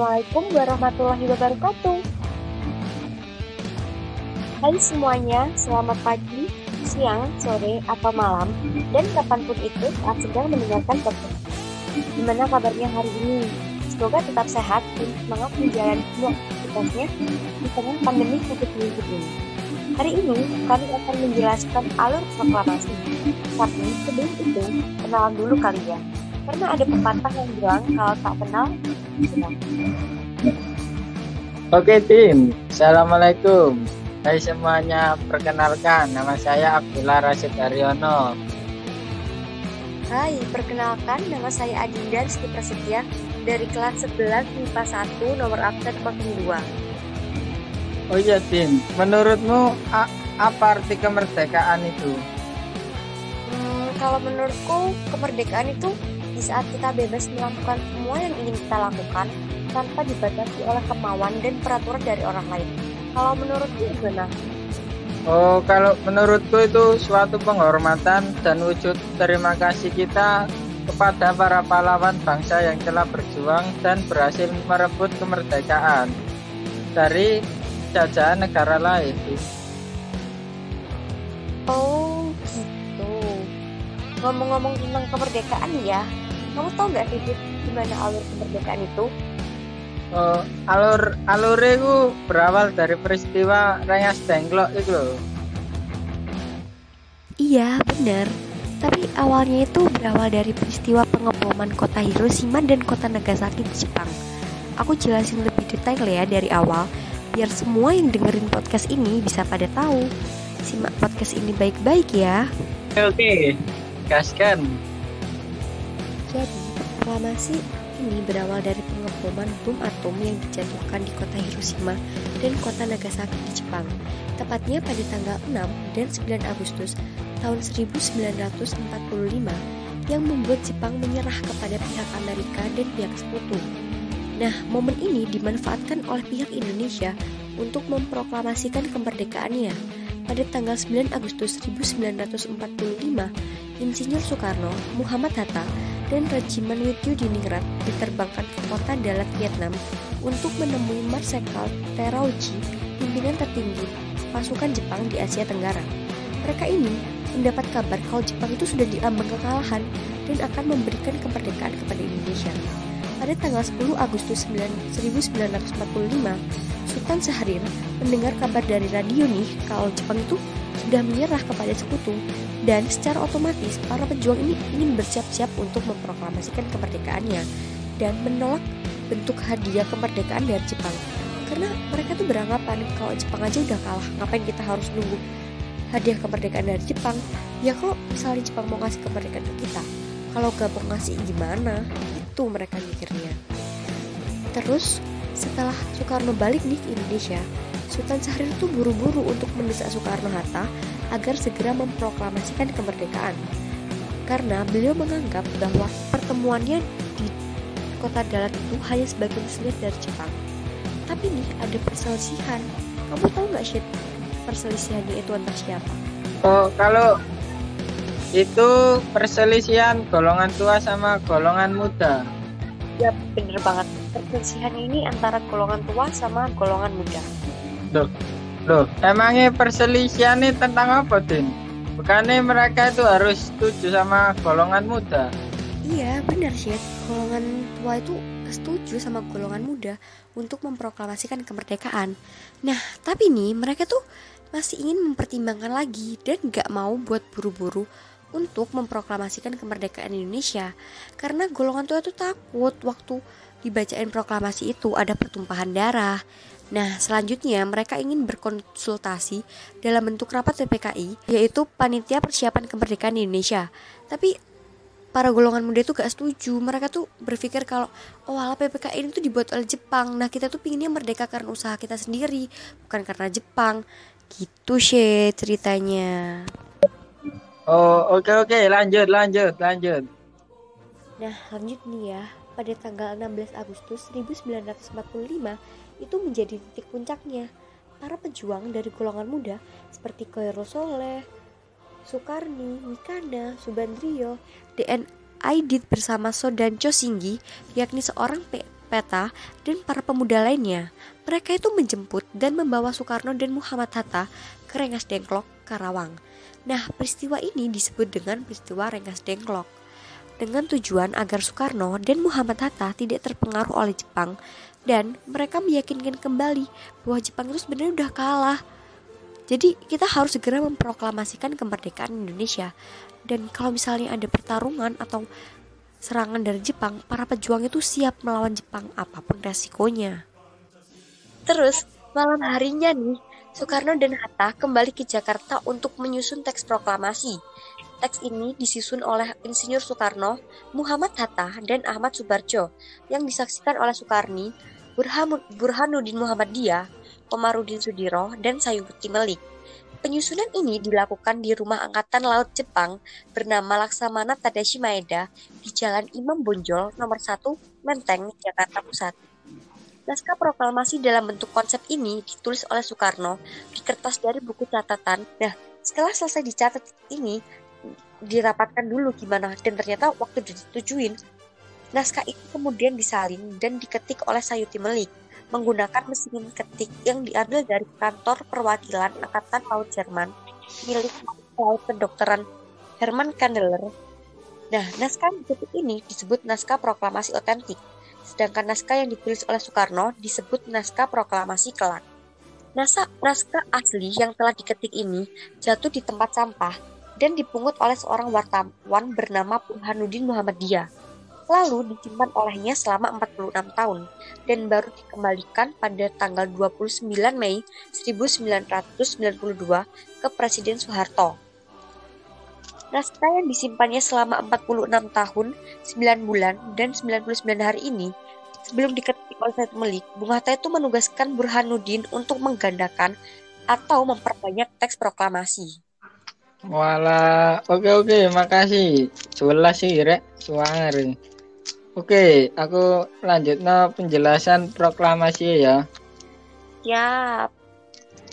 Assalamualaikum warahmatullahi wabarakatuh. Hai semuanya, selamat pagi, siang, sore, atau malam, dan kapan pun itu saat sedang mendengarkan podcast. Gimana kabarnya hari ini? Semoga tetap sehat dan semangat menjalani aktivitasnya di tengah pandemi COVID-19 ini. Hari ini kami akan menjelaskan alur proklamasi. Tapi sebelum itu, kenalan dulu kalian. Karena ada pepatah yang bilang kalau tak kenal, kenal. Oke tim, Assalamualaikum. Hai semuanya, perkenalkan. Nama saya Abdullah Rasid Aryono. Hai, perkenalkan. Nama saya Adinda Rizky Prasetya dari kelas 11 MIPA 1 nomor absen 02 Oh iya tim, menurutmu apa arti kemerdekaan itu? Hmm, kalau menurutku kemerdekaan itu di saat kita bebas melakukan semua yang ingin kita lakukan tanpa dibatasi oleh kemauan dan peraturan dari orang lain kalau menurutku gimana? Oh, kalau menurutku itu suatu penghormatan dan wujud terima kasih kita kepada para pahlawan bangsa yang telah berjuang dan berhasil merebut kemerdekaan dari jajahan negara lain. Oh, gitu. Ngomong-ngomong tentang kemerdekaan ya, kamu tahu nggak sih gimana alur kemerdekaan itu? uh, alur alur itu berawal dari peristiwa Rengas Dengklok itu loh. Iya, benar. Tapi awalnya itu berawal dari peristiwa pengeboman kota Hiroshima dan kota Nagasaki di Jepang. Aku jelasin lebih detail ya dari awal, biar semua yang dengerin podcast ini bisa pada tahu. Simak podcast ini baik-baik ya. Oke, gaskan. Jadi, proklamasi ini berawal dari pengeboman bom atom yang dijatuhkan di kota Hiroshima dan kota Nagasaki di Jepang, tepatnya pada tanggal 6 dan 9 Agustus tahun 1945 yang membuat Jepang menyerah kepada pihak Amerika dan pihak sekutu. Nah, momen ini dimanfaatkan oleh pihak Indonesia untuk memproklamasikan kemerdekaannya. Pada tanggal 9 Agustus 1945, Insinyur Soekarno, Muhammad Hatta, dan Regimen Diningrat diterbangkan ke kota Dalat, Vietnam untuk menemui Marsekal Terauchi, pimpinan tertinggi pasukan Jepang di Asia Tenggara. Mereka ini mendapat kabar kalau Jepang itu sudah diambang kekalahan dan akan memberikan kemerdekaan kepada Indonesia. Pada tanggal 10 Agustus 1945, Sultan Syahrir mendengar kabar dari radio nih kalau Jepang itu sudah menyerah kepada sekutu. Dan secara otomatis para pejuang ini ingin bersiap-siap untuk memproklamasikan kemerdekaannya dan menolak bentuk hadiah kemerdekaan dari Jepang. Karena mereka tuh beranggapan kalau Jepang aja udah kalah ngapain kita harus nunggu hadiah kemerdekaan dari Jepang? Ya kalau misalnya Jepang mau ngasih kemerdekaan ke kita kalau gak mau ngasih gimana? Itu mereka mikirnya. Terus setelah Soekarno balik nih ke Indonesia Sultan Syahrir itu buru-buru untuk mendesak Soekarno-Hatta agar segera memproklamasikan kemerdekaan. Karena beliau menganggap bahwa pertemuannya di kota Dalat itu hanya sebagai selir dari Jepang. Tapi nih ada perselisihan. Kamu tahu nggak sih perselisihannya itu antar siapa? Oh, kalau itu perselisihan golongan tua sama golongan muda. Ya bener banget. Perselisihan ini antara golongan tua sama golongan muda. Loh, loh, emangnya perselisihan ini tentang apa, Din? Bukannya mereka itu harus setuju sama golongan muda? Iya, benar sih. Golongan tua itu setuju sama golongan muda untuk memproklamasikan kemerdekaan. Nah, tapi nih mereka tuh masih ingin mempertimbangkan lagi dan gak mau buat buru-buru untuk memproklamasikan kemerdekaan Indonesia karena golongan tua itu takut waktu dibacain proklamasi itu ada pertumpahan darah Nah, selanjutnya mereka ingin berkonsultasi dalam bentuk rapat PPKI, yaitu Panitia Persiapan Kemerdekaan Indonesia. Tapi para golongan muda itu gak setuju. Mereka tuh berpikir kalau oh ala PPKI ini tuh dibuat oleh Jepang. Nah, kita tuh pinginnya merdeka karena usaha kita sendiri, bukan karena Jepang. Gitu sih ceritanya. Oh, oke okay, oke, okay. lanjut lanjut lanjut. Nah, lanjut nih ya. Pada tanggal 16 Agustus 1945, itu menjadi titik puncaknya. Para pejuang dari golongan muda seperti Koiro Soleh, Soekarni, Mikana, Subandrio, DN Aidit bersama Sodan Chosinggi, yakni seorang Peta, dan para pemuda lainnya. Mereka itu menjemput dan membawa Soekarno dan Muhammad Hatta ke Rengas Dengklok, Karawang. Nah, peristiwa ini disebut dengan peristiwa Rengas Dengklok. Dengan tujuan agar Soekarno dan Muhammad Hatta tidak terpengaruh oleh Jepang dan mereka meyakinkan kembali bahwa Jepang itu sebenarnya udah kalah. Jadi kita harus segera memproklamasikan kemerdekaan Indonesia. Dan kalau misalnya ada pertarungan atau serangan dari Jepang, para pejuang itu siap melawan Jepang apa pun resikonya. Terus, malam harinya nih, Soekarno dan Hatta kembali ke Jakarta untuk menyusun teks proklamasi. Teks ini disusun oleh Insinyur Soekarno, Muhammad Hatta, dan Ahmad Subarjo yang disaksikan oleh Soekarni, Burhanuddin Muhammadiyah, Komarudin Sudiro, dan Sayuti Melik. Penyusunan ini dilakukan di Rumah Angkatan Laut Jepang bernama Laksamana Tadashi Maeda di Jalan Imam Bonjol nomor 1 Menteng, Jakarta Pusat. Naskah proklamasi dalam bentuk konsep ini ditulis oleh Soekarno di kertas dari buku catatan. Nah, setelah selesai dicatat ini, dirapatkan dulu gimana dan ternyata waktu disetujuin naskah itu kemudian disalin dan diketik oleh Sayuti Melik menggunakan mesin ketik yang diambil dari kantor perwakilan Angkatan Laut Jerman milik Laut Kedokteran Herman Kandeler. Nah, naskah ketik ini disebut naskah proklamasi otentik, sedangkan naskah yang ditulis oleh Soekarno disebut naskah proklamasi kelak. Naskah, naskah asli yang telah diketik ini jatuh di tempat sampah dan dipungut oleh seorang wartawan bernama Burhanuddin Muhammadiyah lalu disimpan olehnya selama 46 tahun dan baru dikembalikan pada tanggal 29 Mei 1992 ke Presiden Soeharto. Naskah yang disimpannya selama 46 tahun, 9 bulan, dan 99 hari ini sebelum diketik oleh Said Melik, Bung Hatta itu menugaskan Burhanuddin untuk menggandakan atau memperbanyak teks proklamasi. Wala, oke oke, makasih. Jelas sih, Rek. Suanger. Oke, aku lanjut no penjelasan proklamasi ya. Siap.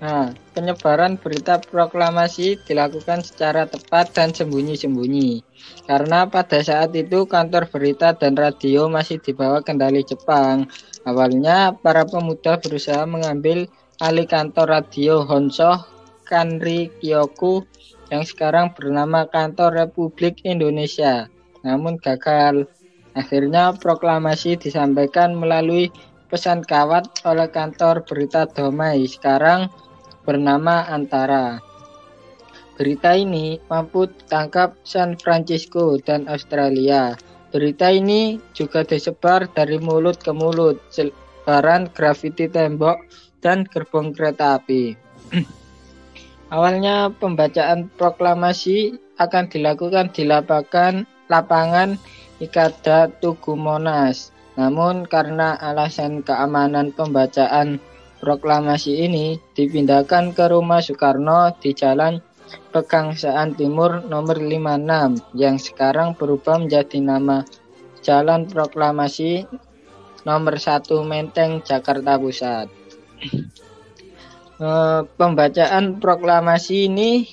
Nah, penyebaran berita proklamasi dilakukan secara tepat dan sembunyi-sembunyi. Karena pada saat itu kantor berita dan radio masih di bawah kendali Jepang. Awalnya para pemuda berusaha mengambil alih kantor radio Honsho Kanri Kyoku yang sekarang bernama Kantor Republik Indonesia. Namun gagal. Akhirnya proklamasi disampaikan melalui pesan kawat oleh kantor berita Domai sekarang bernama Antara. Berita ini mampu ditangkap San Francisco dan Australia. Berita ini juga disebar dari mulut ke mulut, sebaran grafiti tembok dan gerbong kereta api. Awalnya pembacaan proklamasi akan dilakukan di lapangan lapangan Ikada Tugu Monas. Namun karena alasan keamanan pembacaan proklamasi ini dipindahkan ke rumah Soekarno di Jalan Pegangsaan Timur nomor 56 yang sekarang berubah menjadi nama Jalan Proklamasi nomor 1 Menteng Jakarta Pusat. Eh, pembacaan proklamasi ini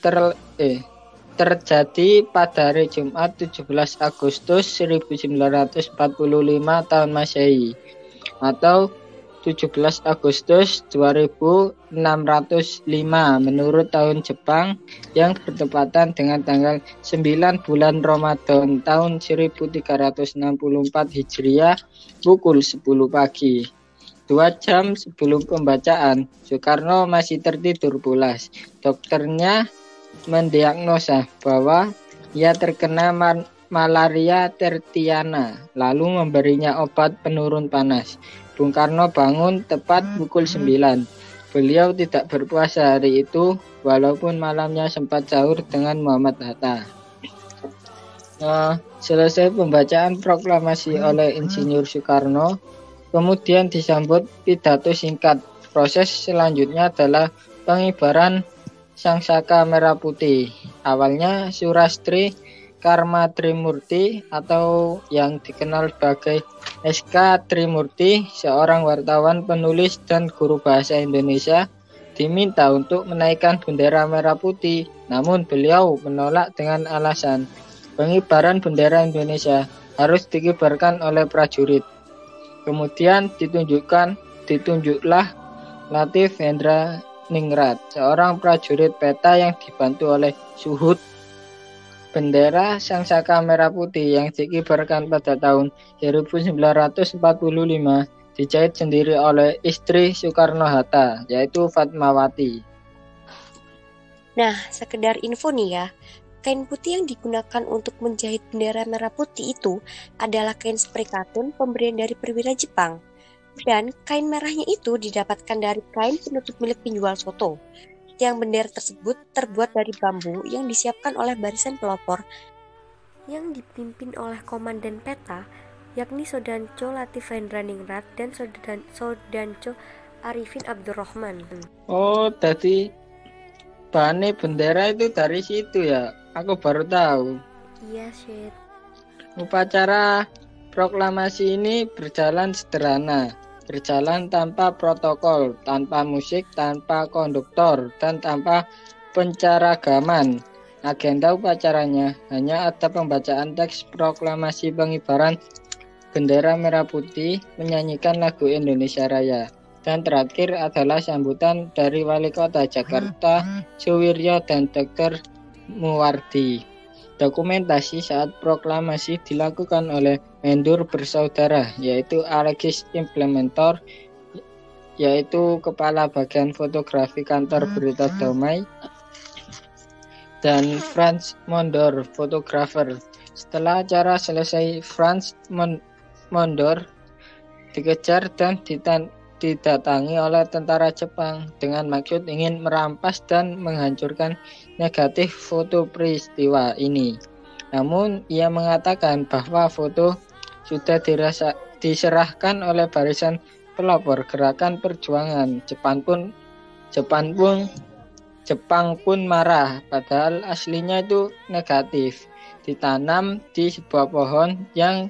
ter eh terjadi pada hari Jumat 17 Agustus 1945 tahun Masehi atau 17 Agustus 2605 menurut tahun Jepang yang bertepatan dengan tanggal 9 bulan Ramadan tahun 1364 Hijriah pukul 10 pagi. Dua jam sebelum pembacaan, Soekarno masih tertidur pulas. Dokternya mendiagnosa bahwa ia terkena malaria tertiana, lalu memberinya obat penurun panas. Bung Karno bangun tepat pukul 9. Beliau tidak berpuasa hari itu, walaupun malamnya sempat sahur dengan Muhammad Hatta. Nah, selesai pembacaan proklamasi oleh Insinyur Soekarno, kemudian disambut pidato singkat. Proses selanjutnya adalah pengibaran Sang Saka Merah Putih. Awalnya Surastri Karma Trimurti atau yang dikenal sebagai SK Trimurti, seorang wartawan, penulis, dan guru bahasa Indonesia, diminta untuk menaikkan bendera merah putih. Namun beliau menolak dengan alasan pengibaran bendera Indonesia harus dikibarkan oleh prajurit. Kemudian ditunjukkan ditunjuklah Latif Hendra Ningrat, seorang prajurit peta yang dibantu oleh Suhud bendera Sang Saka Merah Putih yang dikibarkan pada tahun 1945 dijahit sendiri oleh istri Soekarno-Hatta, yaitu Fatmawati. Nah, sekedar info nih ya, kain putih yang digunakan untuk menjahit bendera merah putih itu adalah kain spray katun pemberian dari perwira Jepang. Dan kain merahnya itu didapatkan dari kain penutup milik penjual soto. Yang bendera tersebut terbuat dari bambu yang disiapkan oleh barisan pelopor yang dipimpin oleh komandan peta yakni Sodanco Latif Ningrat dan Sodan Sodanco Arifin Abdurrahman. Oh, tadi bahannya bendera itu dari situ ya? Aku baru tahu. Iya, shit. Upacara proklamasi ini berjalan sederhana, berjalan tanpa protokol, tanpa musik, tanpa konduktor, dan tanpa pencaragaman. Agenda upacaranya hanya ada pembacaan teks proklamasi pengibaran bendera merah putih menyanyikan lagu Indonesia Raya. Dan terakhir adalah sambutan dari Wali Kota Jakarta, Suwiryo dan Dr. Muwardi. Dokumentasi saat proklamasi dilakukan oleh Mendur bersaudara, yaitu Alexis Implementor, yaitu Kepala Bagian Fotografi Kantor Berita Damai, dan Franz Mondor, fotografer. Setelah acara selesai, Franz Mondor dikejar dan ditan didatangi oleh tentara Jepang dengan maksud ingin merampas dan menghancurkan negatif foto peristiwa ini. Namun ia mengatakan bahwa foto sudah dirasa, diserahkan oleh barisan pelopor gerakan perjuangan. Jepang pun Jepang pun Jepang pun marah padahal aslinya itu negatif ditanam di sebuah pohon yang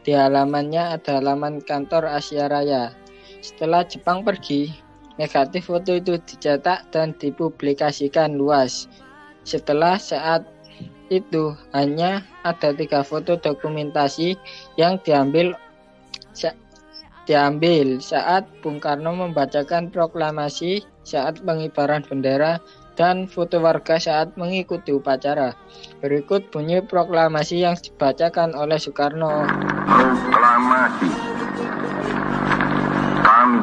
di halamannya ada halaman kantor Asia Raya. Setelah Jepang pergi, negatif foto itu dicetak dan dipublikasikan luas. Setelah saat itu hanya ada tiga foto dokumentasi yang diambil diambil saat Bung Karno membacakan proklamasi saat pengibaran bendera dan foto warga saat mengikuti upacara. Berikut bunyi proklamasi yang dibacakan oleh Soekarno. Proklamasi kami,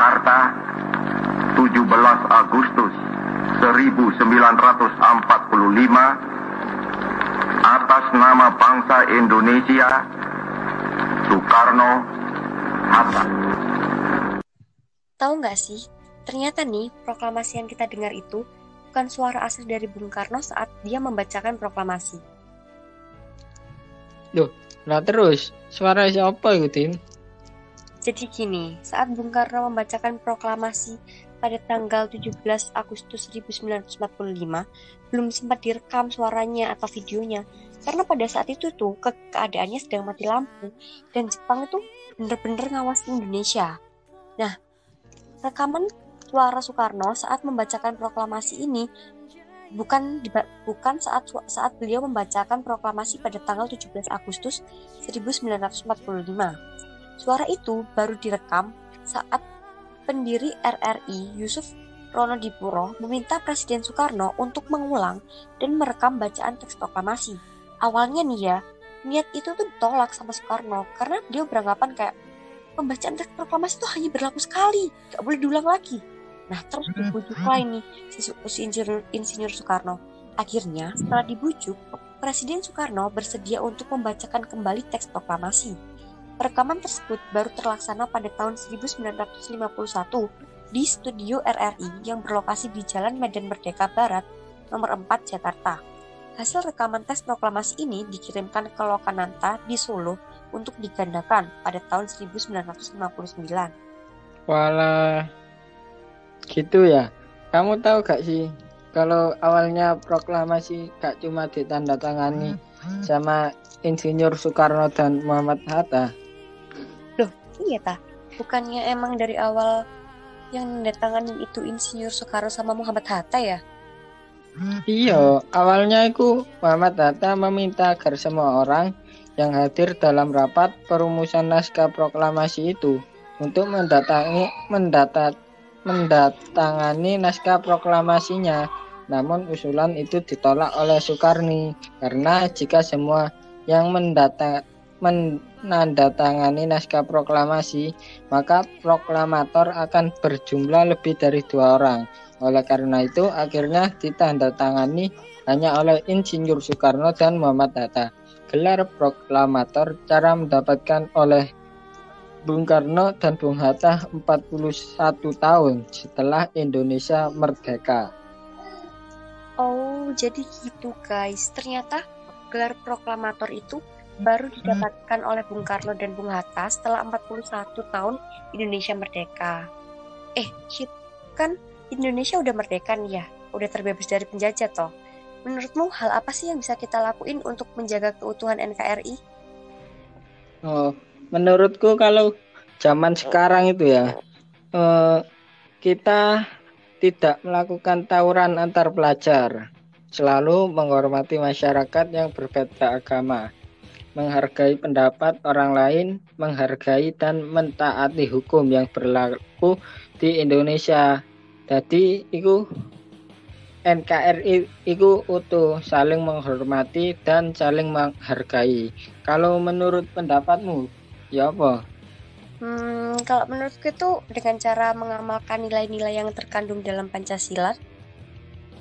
Jakarta, 17 Agustus 1945 atas nama bangsa Indonesia Soekarno Hatta. Tahu nggak sih, ternyata nih proklamasi yang kita dengar itu bukan suara asli dari Bung Karno saat dia membacakan proklamasi. Loh, Nah terus, suara siapa itu Tim? Jadi gini, saat Bung Karno membacakan proklamasi pada tanggal 17 Agustus 1945, belum sempat direkam suaranya atau videonya. Karena pada saat itu tuh ke keadaannya sedang mati lampu dan Jepang itu bener-bener ngawasin Indonesia. Nah, rekaman suara Soekarno saat membacakan proklamasi ini bukan bukan saat saat beliau membacakan proklamasi pada tanggal 17 Agustus 1945. Suara itu baru direkam saat pendiri RRI Yusuf Ronodipuro meminta Presiden Soekarno untuk mengulang dan merekam bacaan teks proklamasi. Awalnya nih ya, niat itu tuh ditolak sama Soekarno karena dia beranggapan kayak pembacaan teks proklamasi itu hanya berlaku sekali, gak boleh diulang lagi. Nah terus dibujuk lain nih si, si insinyur, insinyur Soekarno. Akhirnya setelah dibujuk, Presiden Soekarno bersedia untuk membacakan kembali teks proklamasi. Rekaman tersebut baru terlaksana pada tahun 1951 di studio RRI yang berlokasi di Jalan Medan Merdeka Barat, nomor 4 Jakarta. Hasil rekaman tes proklamasi ini dikirimkan ke Lokananta di Solo untuk digandakan pada tahun 1959. Walah, gitu ya. Kamu tahu gak sih, kalau awalnya proklamasi gak cuma ditandatangani sama Insinyur Soekarno dan Muhammad Hatta. Iya ta? Bukannya emang dari awal yang menandatangani itu Insinyur Soekarno sama Muhammad Hatta ya? Iya, awalnya itu Muhammad Hatta meminta agar semua orang yang hadir dalam rapat perumusan naskah proklamasi itu untuk mendatangi mendatat mendatangani naskah proklamasinya. Namun usulan itu ditolak oleh Soekarni karena jika semua yang mendata menandatangani naskah proklamasi, maka proklamator akan berjumlah lebih dari dua orang. Oleh karena itu, akhirnya ditandatangani hanya oleh Insinyur Soekarno dan Muhammad Hatta. Gelar proklamator cara mendapatkan oleh Bung Karno dan Bung Hatta 41 tahun setelah Indonesia merdeka. Oh, jadi gitu guys. Ternyata gelar proklamator itu baru didapatkan oleh Bung Karno dan Bung Hatta setelah 41 tahun Indonesia merdeka. Eh, shit, kan Indonesia udah merdeka nih ya, udah terbebas dari penjajah toh. Menurutmu hal apa sih yang bisa kita lakuin untuk menjaga keutuhan NKRI? Oh, menurutku kalau zaman sekarang itu ya, eh, kita tidak melakukan tawuran antar pelajar, selalu menghormati masyarakat yang berbeda agama, menghargai pendapat orang lain, menghargai dan mentaati hukum yang berlaku di Indonesia jadi itu NKRI itu utuh saling menghormati dan saling menghargai. Kalau menurut pendapatmu, ya apa? Hmm, kalau menurutku itu dengan cara mengamalkan nilai-nilai yang terkandung dalam Pancasila,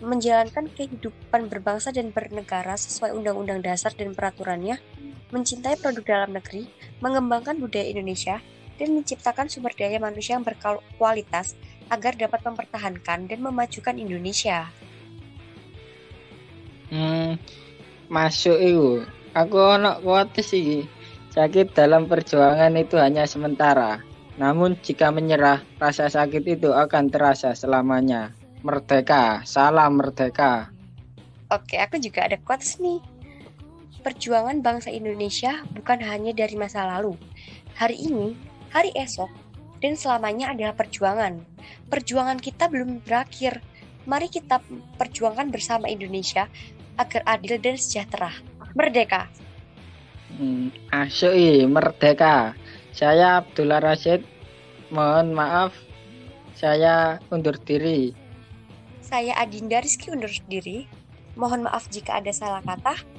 menjalankan kehidupan berbangsa dan bernegara sesuai undang-undang dasar dan peraturannya, mencintai produk dalam negeri, mengembangkan budaya Indonesia, dan menciptakan sumber daya manusia yang berkualitas agar dapat mempertahankan dan memajukan Indonesia. Hmm, masuk itu. Aku ono kuat sih. Sakit dalam perjuangan itu hanya sementara. Namun jika menyerah, rasa sakit itu akan terasa selamanya. Merdeka, salam merdeka. Oke, aku juga ada quotes nih. Perjuangan bangsa Indonesia bukan hanya dari masa lalu. Hari ini, hari esok, dan selamanya adalah perjuangan. Perjuangan kita belum berakhir. Mari kita perjuangkan bersama Indonesia agar adil dan sejahtera. Merdeka. Hmm, asyik merdeka. Saya Abdullah Rashid. Mohon maaf, saya undur diri. Saya Adinda Rizky undur diri. Mohon maaf jika ada salah kata.